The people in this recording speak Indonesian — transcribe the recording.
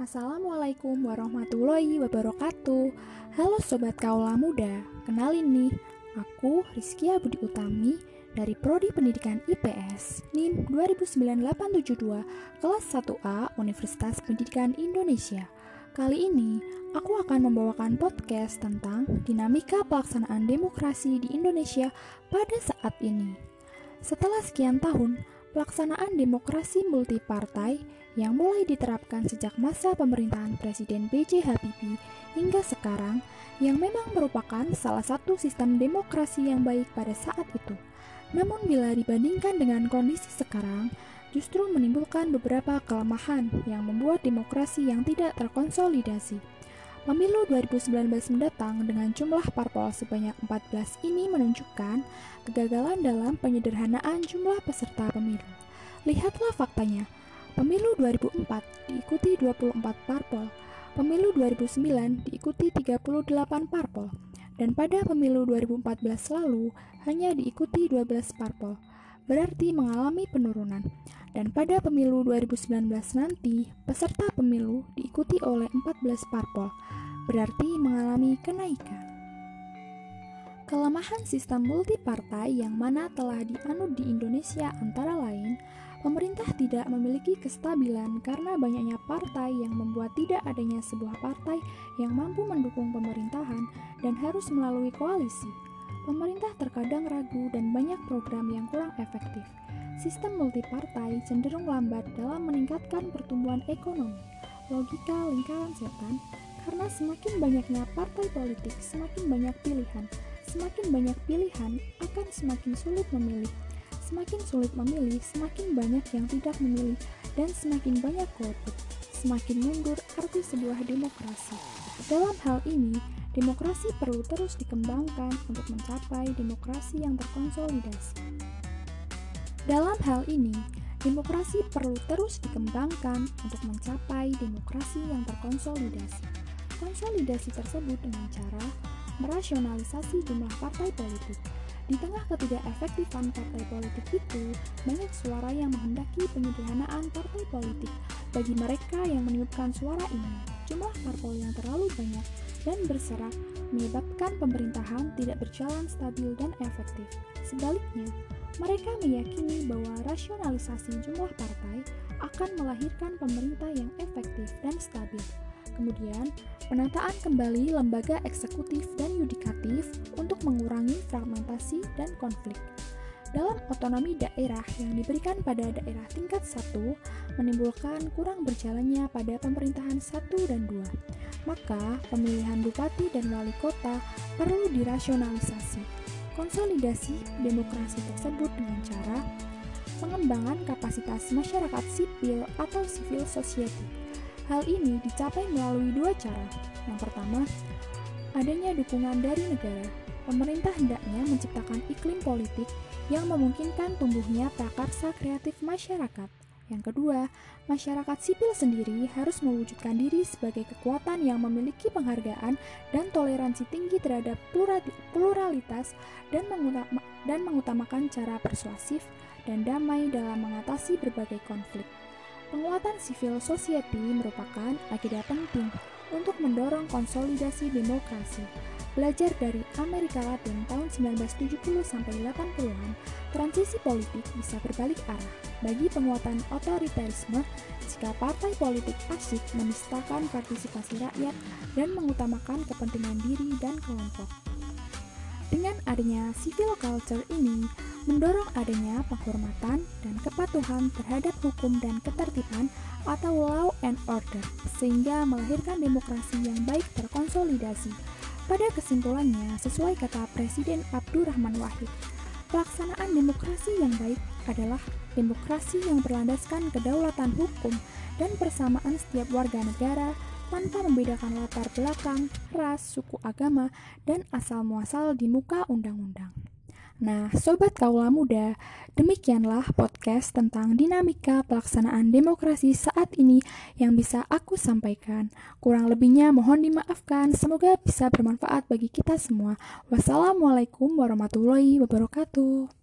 Assalamualaikum warahmatullahi wabarakatuh Halo Sobat Kaula Muda Kenalin nih, aku Rizkia Budi Utami dari Prodi Pendidikan IPS NIM 299872 Kelas 1A Universitas Pendidikan Indonesia Kali ini, aku akan membawakan podcast tentang dinamika pelaksanaan demokrasi di Indonesia pada saat ini. Setelah sekian tahun, pelaksanaan demokrasi multipartai yang mulai diterapkan sejak masa pemerintahan Presiden B.J. Habibie hingga sekarang yang memang merupakan salah satu sistem demokrasi yang baik pada saat itu. Namun bila dibandingkan dengan kondisi sekarang, justru menimbulkan beberapa kelemahan yang membuat demokrasi yang tidak terkonsolidasi. Pemilu 2019 mendatang dengan jumlah parpol sebanyak 14 ini menunjukkan kegagalan dalam penyederhanaan jumlah peserta pemilu. Lihatlah faktanya. Pemilu 2004 diikuti 24 parpol, pemilu 2009 diikuti 38 parpol, dan pada pemilu 2014 lalu hanya diikuti 12 parpol, berarti mengalami penurunan. Dan pada pemilu 2019 nanti, peserta pemilu diikuti oleh 14 parpol, berarti mengalami kenaikan. Kelemahan sistem multipartai yang mana telah dianut di Indonesia antara lain, pemerintah tidak memiliki kestabilan karena banyaknya partai yang membuat tidak adanya sebuah partai yang mampu mendukung pemerintahan dan harus melalui koalisi. Pemerintah terkadang ragu dan banyak program yang kurang efektif. Sistem multipartai cenderung lambat dalam meningkatkan pertumbuhan ekonomi. Logika lingkaran setan, karena semakin banyaknya partai politik, semakin banyak pilihan, Semakin banyak pilihan, akan semakin sulit memilih. Semakin sulit memilih, semakin banyak yang tidak memilih, dan semakin banyak golput. Semakin mundur arti sebuah demokrasi. Dalam hal ini, demokrasi perlu terus dikembangkan untuk mencapai demokrasi yang terkonsolidasi. Dalam hal ini, demokrasi perlu terus dikembangkan untuk mencapai demokrasi yang terkonsolidasi. Konsolidasi tersebut dengan cara merasionalisasi jumlah partai politik. Di tengah ketidakefektifan partai politik itu, banyak suara yang menghendaki penyederhanaan partai politik. Bagi mereka yang meniupkan suara ini, jumlah parpol yang terlalu banyak dan berserak menyebabkan pemerintahan tidak berjalan stabil dan efektif. Sebaliknya, mereka meyakini bahwa rasionalisasi jumlah partai akan melahirkan pemerintah yang efektif dan stabil. Kemudian, penataan kembali lembaga eksekutif dan yudikatif untuk mengurangi fragmentasi dan konflik. Dalam otonomi daerah yang diberikan pada daerah tingkat 1 menimbulkan kurang berjalannya pada pemerintahan 1 dan 2. Maka, pemilihan bupati dan wali kota perlu dirasionalisasi. Konsolidasi demokrasi tersebut dengan cara pengembangan kapasitas masyarakat sipil atau civil society Hal ini dicapai melalui dua cara. Yang pertama, adanya dukungan dari negara. Pemerintah hendaknya menciptakan iklim politik yang memungkinkan tumbuhnya prakarsa kreatif masyarakat. Yang kedua, masyarakat sipil sendiri harus mewujudkan diri sebagai kekuatan yang memiliki penghargaan dan toleransi tinggi terhadap pluralitas dan, dan mengutamakan cara persuasif dan damai dalam mengatasi berbagai konflik. Penguatan civil society merupakan agenda penting untuk mendorong konsolidasi demokrasi. Belajar dari Amerika Latin tahun 1970 sampai 80-an, transisi politik bisa berbalik arah bagi penguatan otoritarisme jika partai politik asyik menistakan partisipasi rakyat dan mengutamakan kepentingan diri dan kelompok. Dengan adanya civil culture ini, mendorong adanya penghormatan dan kepatuhan terhadap hukum dan ketertiban atau law and order, sehingga melahirkan demokrasi yang baik terkonsolidasi. Pada kesimpulannya, sesuai kata Presiden Abdurrahman Wahid, pelaksanaan demokrasi yang baik adalah demokrasi yang berlandaskan kedaulatan hukum dan persamaan setiap warga negara tanpa membedakan latar belakang, ras, suku agama, dan asal-muasal di muka undang-undang. Nah, sobat kaula muda, demikianlah podcast tentang dinamika pelaksanaan demokrasi saat ini yang bisa aku sampaikan. Kurang lebihnya mohon dimaafkan, semoga bisa bermanfaat bagi kita semua. Wassalamualaikum warahmatullahi wabarakatuh.